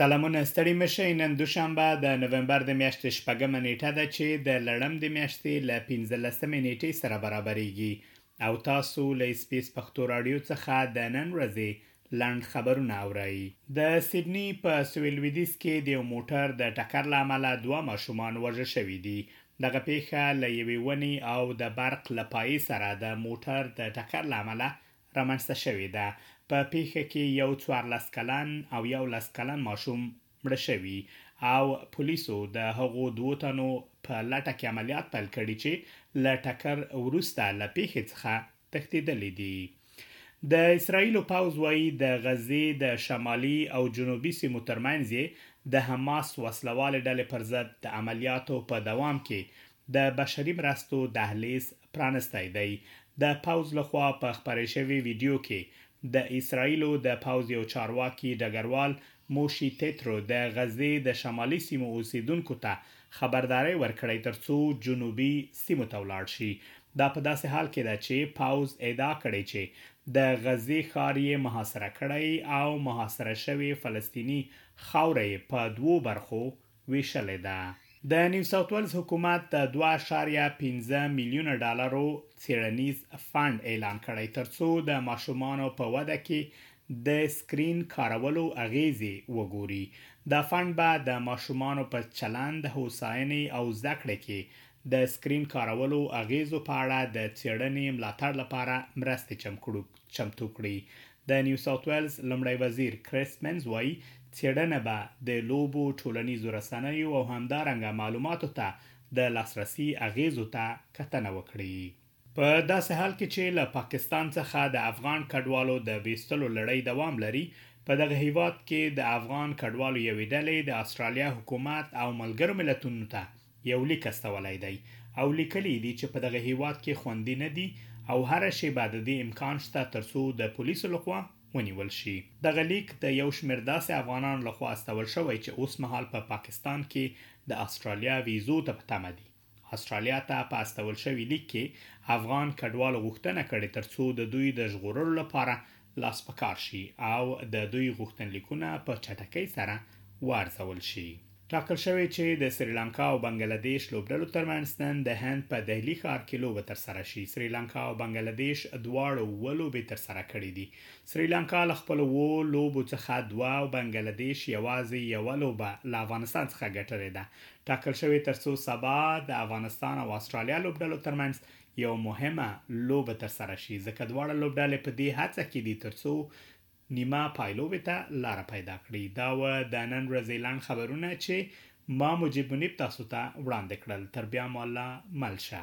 سلامونه ستړي مه شئ نن دوشنبه د نومبر د میاشتې شپږمه نیټه ده چې د لړم د میاشتې له 15مې نیټې سره برابرېږي او تاسو له اس بي اس پښتو راډیو څخه د نن ورځې لنډ خبرونه اورئ. د سیډني په سویل لویدیځ کې د یو موټر د ټکر له امله دوه ماشومان وژل شوي دي. دغه پېښه له یوې ونې او د برق له پایې سره د موټر د ټکر له امله رامنځته شوې ده. په پېښه کې یو څوارلس کلن او یو لس کلن ماشوم مړه شوي او پولیسو د هغو دوو تنو په لټه کې عملیات پیل کړي چې له ټکر وروسته له پېښې څخه تښتېدلي دي. د اسراییلو پوځ وايي، د غزې د شمالي او جنوبي سیمو ترمنځ یې د حماس وسلهوالې ډلې پر ضد د عملیاتو په دوام کې د بشري مرستو دهلېز پرانستی دی. د پوځ له خوا په خپرې شوې ویډیو کې د اسراییلو د پوځ یو چارواکي ډګروال موشي تیترو د غزې د شمالي سیمو اوسېدونکو ته خبرداری ورکړی ترڅو جنوبي سیمو ته ولاړ شي. دا په داسې حال کې ده چې پوځ ادعا کړې چې د غزې ښار یې محاصره کړی او محاصره شوې فلسطیني خاوره یې په دوو برخو وېشلې ده. د نیوساوت ویلز حکومت د دوه اعشاریه پنځه میلیونه ډالرو څېړنیز فنډ اعلان کړی ترڅو د ماشومانو په وده کې د سکرین کارولو اغېزې وګوري. دا فنډ به د ماشومانو په چلند، هوساینې او زده کړې کې د سکرین کارولو اغېزو په اړه د څېړنې ملاتړ لپاره مرستې چمتو کړي. د نیو ساوت ویلز لومړی وزیر کریس منز وايي، څېړنه به د لوبو، ټولنیزو رسنیو او همدارنګه معلوماتو ته د لاسرسي اغېزو ته کتنه وکړي. په داسې حال کې چې له پاکستان څخه د افغان کډوالو د ویستلو لړۍ دوام لري، په دغه هېواد کې د افغان کډوالو یوې ډلې د اسټرالیا حکومت او ملګرو ملتونو ته یو لیک استولی دی او لیکلي یې دي چې په دغه هیواد کې خوندي نه دي او هره شیبه د دې امکان شته ترڅو د پولیسو له خوا ونیول شي. دغه لیک د یو شمېر داسې افغانانو له خوا استول شوی چې اوس مهال په پاکستان کې د اسټرالیا ویزو ته په تمه دي. اسټرالیا ته په استول شوي لیک کې افغان کډوالو غوښتنه کړې ترڅو د دوی د ژغورلو لپاره لاس په کار شي او د دوی غوښتنلیکونه په چټکۍ سره وارزول شي. ټاکل شوې چې د سریلانکا او بنګله دېش لوبډلو ترمنځ نن د هند په دهلي ښار کې لوبه ترسره شي. سریلانکا او بنګله دېش دواړو اووه لوبې ترسره کړې دي. سریلانکا له خپلو اوو لوبو څخه دوه او بنګله دېش یوازې یوه لوبه له افغانستان څخه ګټلې ده. ټاکل شوې ترڅو سبا د افغانستان او اسټرالیا لوبډلو ترمنځ یوه مهمه لوبه ترسره شي، ځکه دواړه لوبډلې په دې هڅه کې دي ترڅو نیمه پایلوبې ته لاره پیدا کړي. دا وه د نن ورځې لنډ خبرونه چې ما مجیب منیب تاسو ته وړاندې کړل. تر بیا مو الله مل شه.